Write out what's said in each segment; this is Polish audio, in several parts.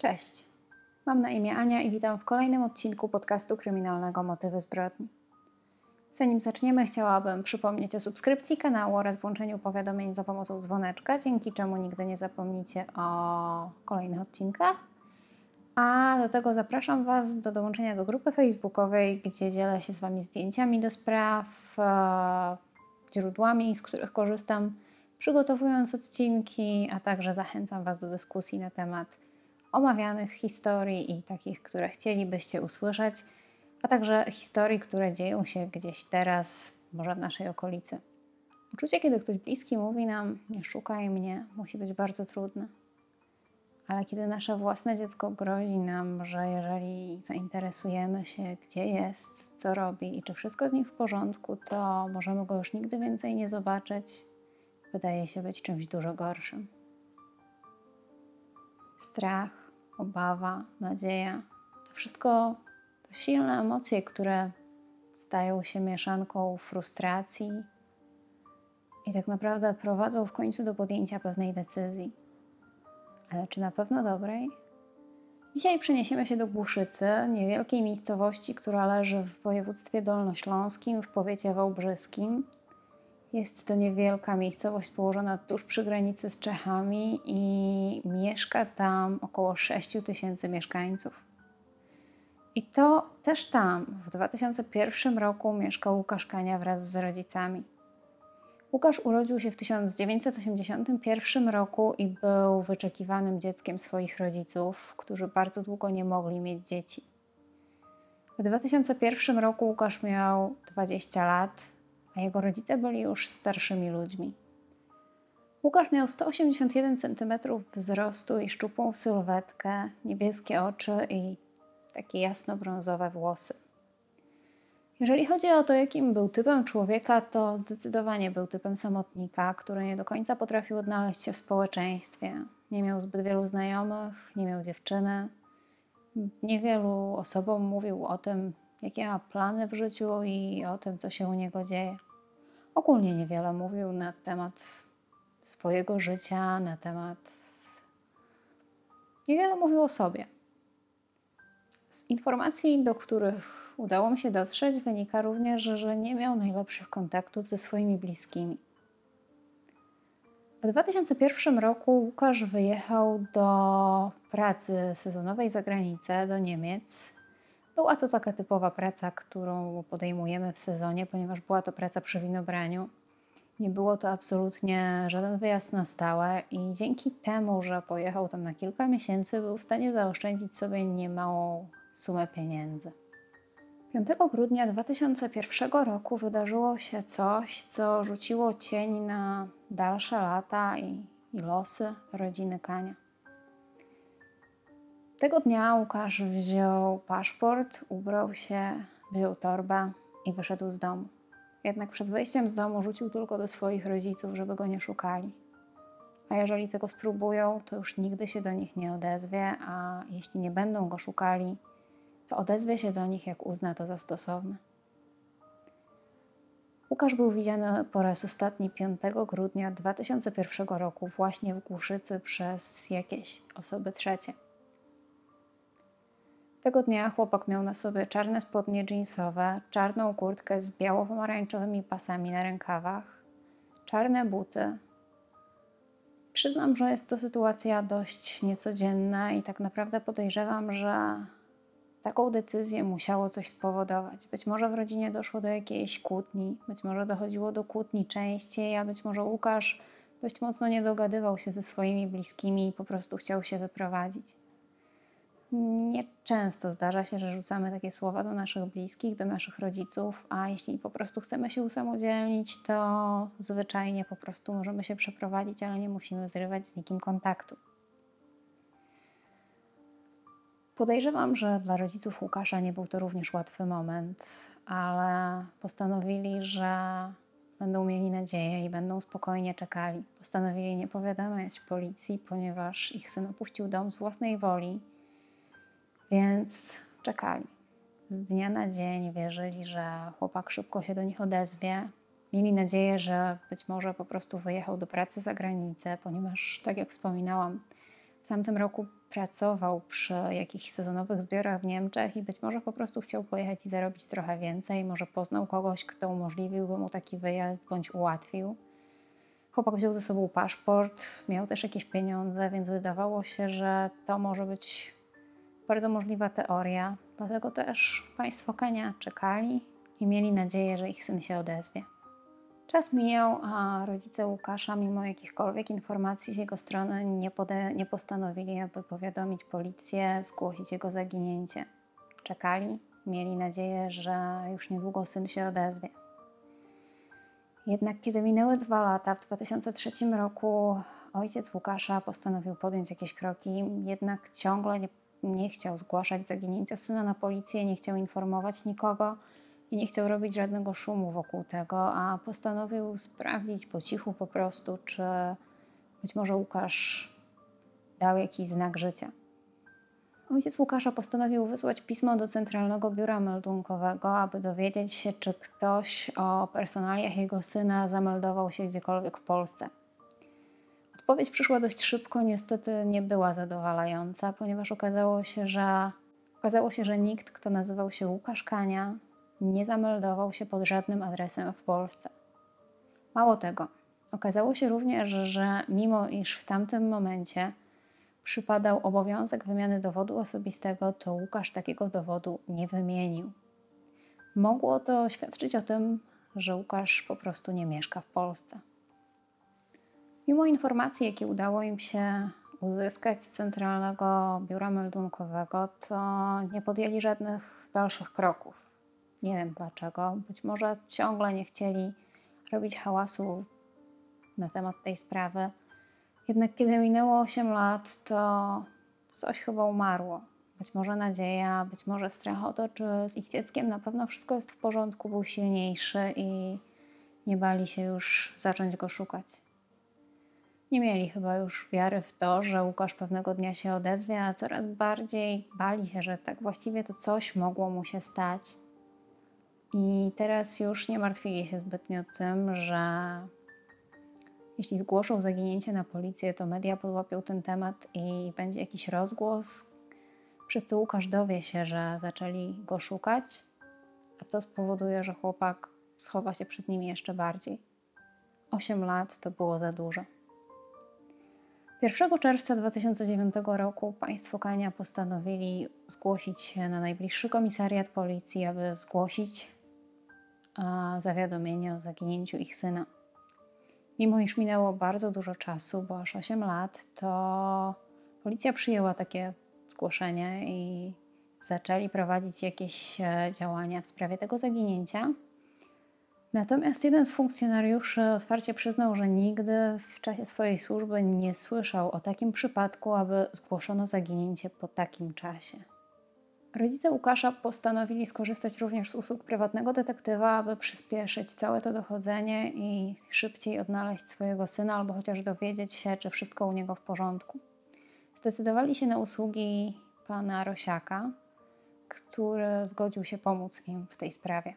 Cześć. Mam na imię Ania i witam w kolejnym odcinku podcastu kryminalnego Motywy zbrodni. Zanim zaczniemy, chciałabym przypomnieć o subskrypcji kanału oraz włączeniu powiadomień za pomocą dzwoneczka, dzięki czemu nigdy nie zapomnicie o kolejnych odcinkach. A do tego zapraszam Was do dołączenia do grupy facebookowej, gdzie dzielę się z Wami zdjęciami do spraw, e, źródłami, z których korzystam, przygotowując odcinki, a także zachęcam Was do dyskusji na temat omawianych historii i takich, które chcielibyście usłyszeć, a także historii, które dzieją się gdzieś teraz, może w naszej okolicy. Uczucie, kiedy ktoś bliski mówi nam, nie szukaj mnie, musi być bardzo trudne. Ale kiedy nasze własne dziecko grozi nam, że jeżeli zainteresujemy się, gdzie jest, co robi i czy wszystko z nim w porządku, to możemy go już nigdy więcej nie zobaczyć, wydaje się być czymś dużo gorszym. Strach, obawa, nadzieja to wszystko to silne emocje, które stają się mieszanką frustracji i tak naprawdę prowadzą w końcu do podjęcia pewnej decyzji. Ale czy na pewno dobrej? Dzisiaj przeniesiemy się do Głuszycy, niewielkiej miejscowości, która leży w województwie dolnośląskim, w powiecie wałbrzyskim. Jest to niewielka miejscowość położona tuż przy granicy z Czechami i mieszka tam około 6 tysięcy mieszkańców. I to też tam w 2001 roku mieszkał Łukasz Kania wraz z rodzicami. Łukasz urodził się w 1981 roku i był wyczekiwanym dzieckiem swoich rodziców, którzy bardzo długo nie mogli mieć dzieci. W 2001 roku Łukasz miał 20 lat, jego rodzice byli już starszymi ludźmi. Łukasz miał 181 cm wzrostu i szczupłą sylwetkę, niebieskie oczy i takie jasno-brązowe włosy. Jeżeli chodzi o to, jakim był typem człowieka, to zdecydowanie był typem samotnika, który nie do końca potrafił odnaleźć się w społeczeństwie. Nie miał zbyt wielu znajomych, nie miał dziewczyny. Niewielu osobom mówił o tym, jakie ma plany w życiu i o tym, co się u niego dzieje. Ogólnie niewiele mówił na temat swojego życia, na temat. Niewiele mówił o sobie. Z informacji, do których udało mi się dotrzeć, wynika również, że nie miał najlepszych kontaktów ze swoimi bliskimi. W 2001 roku Łukasz wyjechał do pracy sezonowej za granicę, do Niemiec. Była to taka typowa praca, którą podejmujemy w sezonie, ponieważ była to praca przy winobraniu. Nie było to absolutnie żaden wyjazd na stałe i dzięki temu, że pojechał tam na kilka miesięcy, był w stanie zaoszczędzić sobie niemałą sumę pieniędzy. 5 grudnia 2001 roku wydarzyło się coś, co rzuciło cień na dalsze lata i, i losy rodziny Kania. Tego dnia Łukasz wziął paszport, ubrał się, wziął torbę i wyszedł z domu. Jednak przed wyjściem z domu rzucił tylko do swoich rodziców, żeby go nie szukali. A jeżeli tego spróbują, to już nigdy się do nich nie odezwie, a jeśli nie będą go szukali, to odezwie się do nich, jak uzna to za stosowne. Łukasz był widziany po raz ostatni 5 grudnia 2001 roku właśnie w Głuszycy przez jakieś osoby trzecie. Tego dnia chłopak miał na sobie czarne spodnie jeansowe, czarną kurtkę z biało-pomarańczowymi pasami na rękawach, czarne buty. Przyznam, że jest to sytuacja dość niecodzienna i tak naprawdę podejrzewam, że taką decyzję musiało coś spowodować. Być może w rodzinie doszło do jakiejś kłótni, być może dochodziło do kłótni częściej, a być może Łukasz dość mocno nie dogadywał się ze swoimi bliskimi i po prostu chciał się wyprowadzić. Nieczęsto zdarza się, że rzucamy takie słowa do naszych bliskich, do naszych rodziców, a jeśli po prostu chcemy się usamodzielnić, to zwyczajnie po prostu możemy się przeprowadzić, ale nie musimy zrywać z nikim kontaktu. Podejrzewam, że dla rodziców Łukasza nie był to również łatwy moment, ale postanowili, że będą mieli nadzieję i będą spokojnie czekali. Postanowili nie powiadamiać policji, ponieważ ich syn opuścił dom z własnej woli, więc czekali. Z dnia na dzień wierzyli, że chłopak szybko się do nich odezwie. Mieli nadzieję, że być może po prostu wyjechał do pracy za granicę, ponieważ, tak jak wspominałam, tamtym roku pracował przy jakichś sezonowych zbiorach w Niemczech i być może po prostu chciał pojechać i zarobić trochę więcej. Może poznał kogoś, kto umożliwiłby mu taki wyjazd bądź ułatwił. Chłopak wziął ze sobą paszport, miał też jakieś pieniądze, więc wydawało się, że to może być bardzo możliwa teoria. Dlatego też państwo Kania czekali i mieli nadzieję, że ich syn się odezwie. Czas mijał, a rodzice Łukasza, mimo jakichkolwiek informacji z jego strony, nie, pode- nie postanowili, aby powiadomić policję, zgłosić jego zaginięcie. Czekali, mieli nadzieję, że już niedługo syn się odezwie. Jednak kiedy minęły dwa lata, w 2003 roku ojciec Łukasza postanowił podjąć jakieś kroki, jednak ciągle nie, nie chciał zgłaszać zaginięcia syna na policję, nie chciał informować nikogo i nie chciał robić żadnego szumu wokół tego, a postanowił sprawdzić po cichu po prostu, czy być może Łukasz dał jakiś znak życia. Ojciec Łukasza postanowił wysłać pismo do Centralnego Biura Meldunkowego, aby dowiedzieć się, czy ktoś o personaliach jego syna zameldował się gdziekolwiek w Polsce. Odpowiedź przyszła dość szybko, niestety nie była zadowalająca, ponieważ okazało się, że okazało się, że nikt, kto nazywał się Łukasz Kania, nie zameldował się pod żadnym adresem w Polsce. Mało tego, okazało się również, że mimo iż w tamtym momencie przypadał obowiązek wymiany dowodu osobistego, to Łukasz takiego dowodu nie wymienił. Mogło to świadczyć o tym, że Łukasz po prostu nie mieszka w Polsce. Mimo informacji, jakie udało im się uzyskać z Centralnego Biura Meldunkowego, to nie podjęli żadnych dalszych kroków. Nie wiem dlaczego. Być może ciągle nie chcieli robić hałasu na temat tej sprawy. Jednak kiedy minęło 8 lat, to coś chyba umarło. Być może nadzieja, być może strach o to, czy z ich dzieckiem na pewno wszystko jest w porządku, był silniejszy i nie bali się już zacząć go szukać. Nie mieli chyba już wiary w to, że Łukasz pewnego dnia się odezwie, a coraz bardziej bali się, że tak właściwie to coś mogło mu się stać. I teraz już nie martwili się zbytnio tym, że jeśli zgłoszą zaginięcie na policję, to media podłapią ten temat i będzie jakiś rozgłos. Przez to Łukasz dowie się, że zaczęli go szukać, a to spowoduje, że chłopak schowa się przed nimi jeszcze bardziej. Osiem lat to było za dużo. 1 czerwca 2009 roku państwo Kania postanowili zgłosić się na najbliższy komisariat policji, aby zgłosić zawiadomienie o zaginięciu ich syna. Mimo iż minęło bardzo dużo czasu, bo aż 8 lat, to policja przyjęła takie zgłoszenie i zaczęli prowadzić jakieś e, działania w sprawie tego zaginięcia. Natomiast jeden z funkcjonariuszy otwarcie przyznał, że nigdy w czasie swojej służby nie słyszał o takim przypadku, aby zgłoszono zaginięcie po takim czasie. Rodzice Łukasza postanowili skorzystać również z usług prywatnego detektywa, aby przyspieszyć całe to dochodzenie i szybciej odnaleźć swojego syna, albo chociaż dowiedzieć się, czy wszystko u niego w porządku. Zdecydowali się na usługi pana Rosiaka, który zgodził się pomóc im w tej sprawie.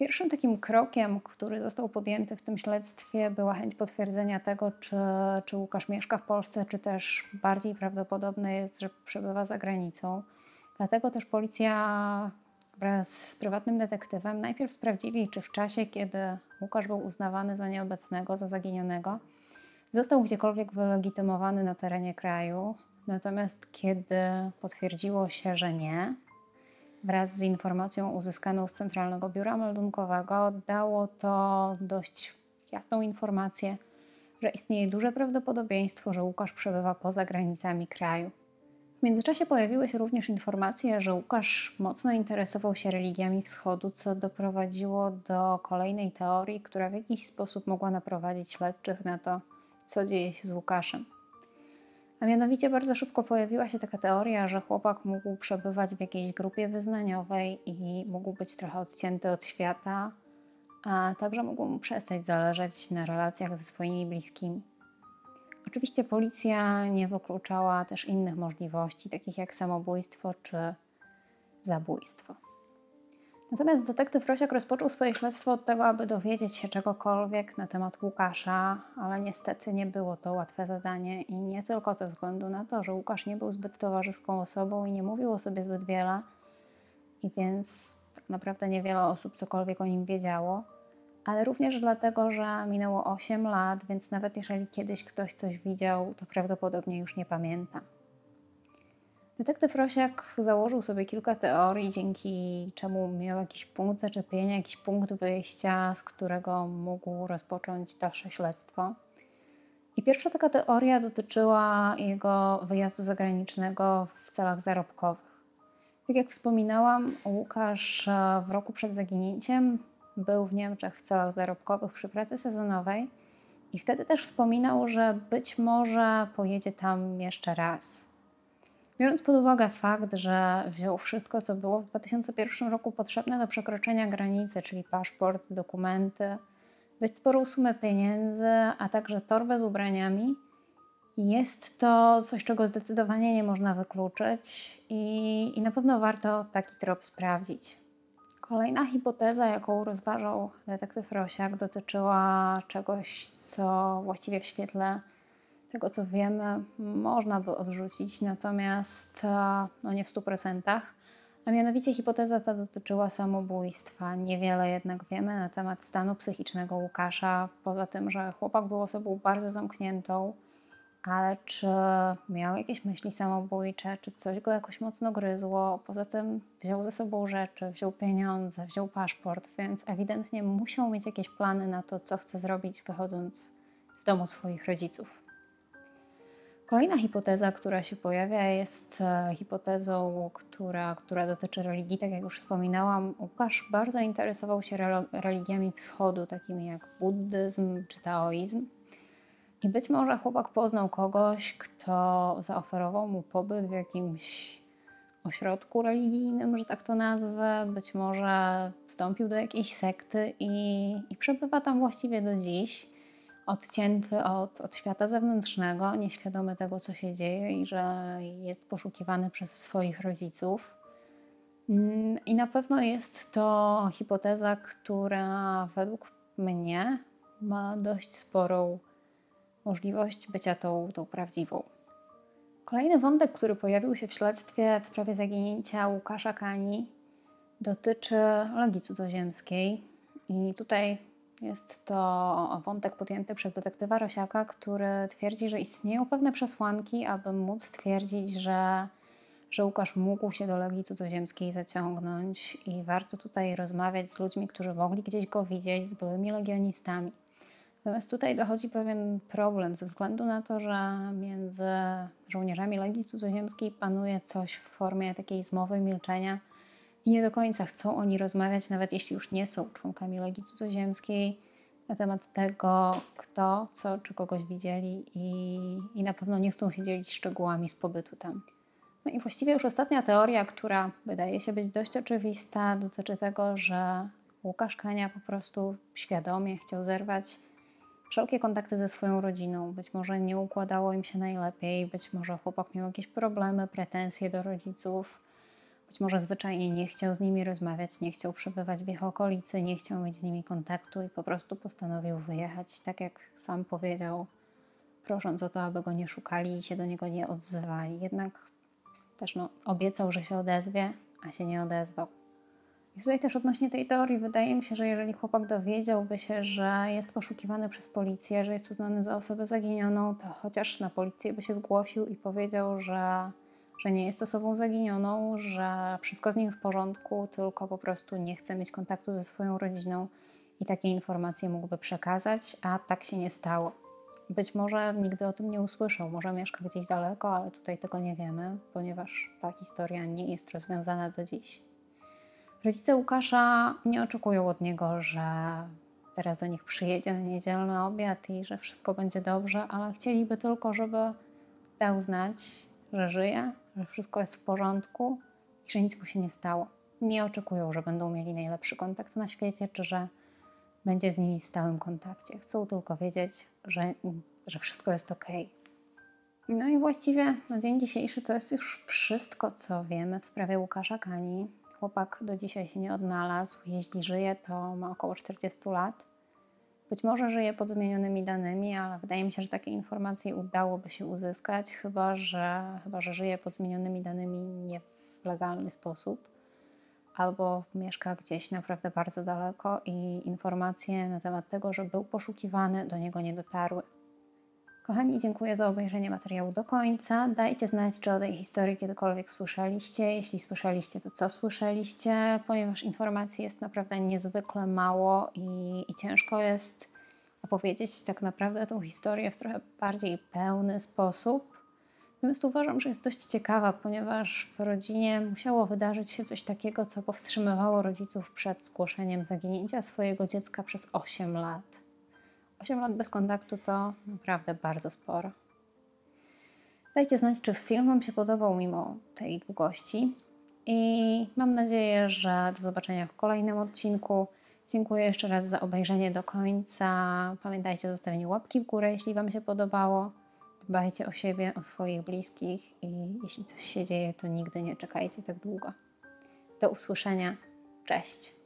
Pierwszym takim krokiem, który został podjęty w tym śledztwie, była chęć potwierdzenia tego, czy, czy Łukasz mieszka w Polsce, czy też bardziej prawdopodobne jest, że przebywa za granicą. Dlatego też policja wraz z prywatnym detektywem najpierw sprawdzili, czy w czasie, kiedy Łukasz był uznawany za nieobecnego, za zaginionego, został gdziekolwiek wylegitymowany na terenie kraju. Natomiast kiedy potwierdziło się, że nie, wraz z informacją uzyskaną z Centralnego Biura Meldunkowego dało to dość jasną informację, że istnieje duże prawdopodobieństwo, że Łukasz przebywa poza granicami kraju. W międzyczasie pojawiły się również informacje, że Łukasz mocno interesował się religiami wschodu, co doprowadziło do kolejnej teorii, która w jakiś sposób mogła naprowadzić śledczych na to, co dzieje się z Łukaszem. A mianowicie bardzo szybko pojawiła się taka teoria, że chłopak mógł przebywać w jakiejś grupie wyznaniowej i mógł być trochę odcięty od świata, a także mógł mu przestać zależeć na relacjach ze swoimi bliskimi. Oczywiście policja nie wykluczała też innych możliwości, takich jak samobójstwo czy zabójstwo. Natomiast detektyw Rosiak rozpoczął swoje śledztwo od tego, aby dowiedzieć się czegokolwiek na temat Łukasza, ale niestety nie było to łatwe zadanie i nie tylko ze względu na to, że Łukasz nie był zbyt towarzyską osobą i nie mówił o sobie zbyt wiele, i więc tak naprawdę niewiele osób cokolwiek o nim wiedziało, ale również dlatego, że minęło 8 lat, więc nawet jeżeli kiedyś ktoś coś widział, to prawdopodobnie już nie pamięta. Detektyw Rosiak założył sobie kilka teorii, dzięki czemu miał jakiś punkt zaczepienia, jakiś punkt wyjścia, z którego mógł rozpocząć dalsze śledztwo. I pierwsza taka teoria dotyczyła jego wyjazdu zagranicznego w celach zarobkowych. Tak jak wspominałam, Łukasz w roku przed zaginięciem był w Niemczech w celach zarobkowych przy pracy sezonowej i wtedy też wspominał, że być może pojedzie tam jeszcze raz. Biorąc pod uwagę fakt, że wziął wszystko, co było w 2001 roku potrzebne do przekroczenia granicy, czyli paszport, dokumenty, dość sporą sumę pieniędzy, a także torbę z ubraniami, jest to coś, czego zdecydowanie nie można wykluczyć i, i na pewno warto taki trop sprawdzić. Kolejna hipoteza, jaką rozważał detektyw Rosiak, dotyczyła czegoś, co właściwie w świetle tego, co wiemy, można by odrzucić, natomiast e, no nie w 100%. A mianowicie hipoteza ta dotyczyła samobójstwa. Niewiele jednak wiemy na temat stanu psychicznego Łukasza, poza tym, że chłopak był osobą bardzo zamkniętą, ale czy miał jakieś myśli samobójcze, czy coś go jakoś mocno gryzło. Poza tym wziął ze sobą rzeczy, wziął pieniądze, wziął paszport, więc ewidentnie musiał mieć jakieś plany na to, co chce zrobić, wychodząc z domu swoich rodziców. Kolejna hipoteza, która się pojawia, jest e, hipotezą, która, która dotyczy religii. Tak jak już wspominałam, Łukasz bardzo interesował się religiami wschodu, takimi jak buddyzm czy taoizm. I być może chłopak poznał kogoś, kto zaoferował mu pobyt w jakimś ośrodku religijnym, że tak to nazwę. Być może wstąpił do jakiejś sekty i, i przebywa tam właściwie do dziś odcięty od, od świata zewnętrznego, nieświadomy tego, co się dzieje i że jest poszukiwany przez swoich rodziców. Mm, I na pewno jest to hipoteza, która według mnie ma dość sporą możliwość bycia tą, tą prawdziwą. Kolejny wątek, który pojawił się w śledztwie w sprawie zaginięcia Łukasza Kani, dotyczy logii cudzoziemskiej. I tutaj jest to wątek podjęty przez detektywa Rosiaka, który twierdzi, że istnieją pewne przesłanki, aby móc stwierdzić, że, że Łukasz mógł się do Legii Cudzoziemskiej zaciągnąć i warto tutaj rozmawiać z ludźmi, którzy mogli gdzieś go widzieć, z byłymi legionistami. Natomiast tutaj dochodzi pewien problem ze względu na to, że między żołnierzami Legii Cudzoziemskiej panuje coś w formie takiej zmowy milczenia – nie do końca chcą oni rozmawiać, nawet jeśli już nie są członkami Legii Cudzoziemskiej, na temat tego, kto, co, czy kogoś widzieli i, i na pewno nie chcą się dzielić szczegółami z pobytu tam. No i właściwie już ostatnia teoria, która wydaje się być dość oczywista, dotyczy tego, że Łukasz Kania po prostu świadomie chciał zerwać wszelkie kontakty ze swoją rodziną. Być może nie układało im się najlepiej, być może chłopak miał jakieś problemy, pretensje do rodziców być może zwyczajnie nie chciał z nimi rozmawiać, nie chciał przebywać w ich okolicy, nie chciał mieć z nimi kontaktu i po prostu postanowił wyjechać, tak jak sam powiedział, prosząc o to, aby go nie szukali i się do niego nie odzywali. Jednak też no, obiecał, że się odezwie, a się nie odezwał. I tutaj też odnośnie tej teorii wydaje mi się, że jeżeli chłopak dowiedziałby się, że jest poszukiwany przez policję, że jest uznany za osobę zaginioną, to chociaż na policję by się zgłosił i powiedział, że że nie jest osobą zaginioną, że wszystko z nim w porządku, tylko po prostu nie chce mieć kontaktu ze swoją rodziną i takie informacje mógłby przekazać, a tak się nie stało. Być może nigdy o tym nie usłyszał, może mieszka gdzieś daleko, ale tutaj tego nie wiemy, ponieważ ta historia nie jest rozwiązana do dziś. Rodzice Łukasza nie oczekują od niego, że teraz do nich przyjedzie na niedzielny obiad i że wszystko będzie dobrze, ale chcieliby tylko, żeby dał znać, że żyje, że wszystko jest w porządku i że nic mu się nie stało. Nie oczekują, że będą mieli najlepszy kontakt na świecie, czy że będzie z nimi w stałym kontakcie. Chcą tylko wiedzieć, że, że wszystko jest ok. No i właściwie na dzień dzisiejszy to jest już wszystko, co wiemy w sprawie Łukasza Kani. chłopak do dzisiaj się nie odnalazł. Jeśli żyje, to ma około 40 lat. Być może żyje pod zmienionymi danymi, ale wydaje mi się, że takie informacje udałoby się uzyskać, chyba że, chyba że żyje pod zmienionymi danymi nie w legalny sposób, albo mieszka gdzieś naprawdę bardzo daleko i informacje na temat tego, że był poszukiwany, do niego nie dotarły. Kochani, dziękuję za obejrzenie materiału do końca. Dajcie znać, czy o tej historii kiedykolwiek słyszeliście. Jeśli słyszeliście, to co słyszeliście, ponieważ informacji jest naprawdę niezwykle mało i, i ciężko jest opowiedzieć tak naprawdę tą historię w trochę bardziej pełny sposób. Natomiast uważam, że jest dość ciekawa, ponieważ w rodzinie musiało wydarzyć się coś takiego, co powstrzymywało rodziców przed zgłoszeniem zaginięcia swojego dziecka przez 8 lat. 8 lat bez kontaktu to naprawdę bardzo sporo. Dajcie znać, czy film Wam się podobał mimo tej długości. I mam nadzieję, że do zobaczenia w kolejnym odcinku. Dziękuję jeszcze raz za obejrzenie do końca. Pamiętajcie o zostawieniu łapki w górę, jeśli Wam się podobało. Dbajcie o siebie, o swoich bliskich i jeśli coś się dzieje, to nigdy nie czekajcie tak długo. Do usłyszenia. Cześć.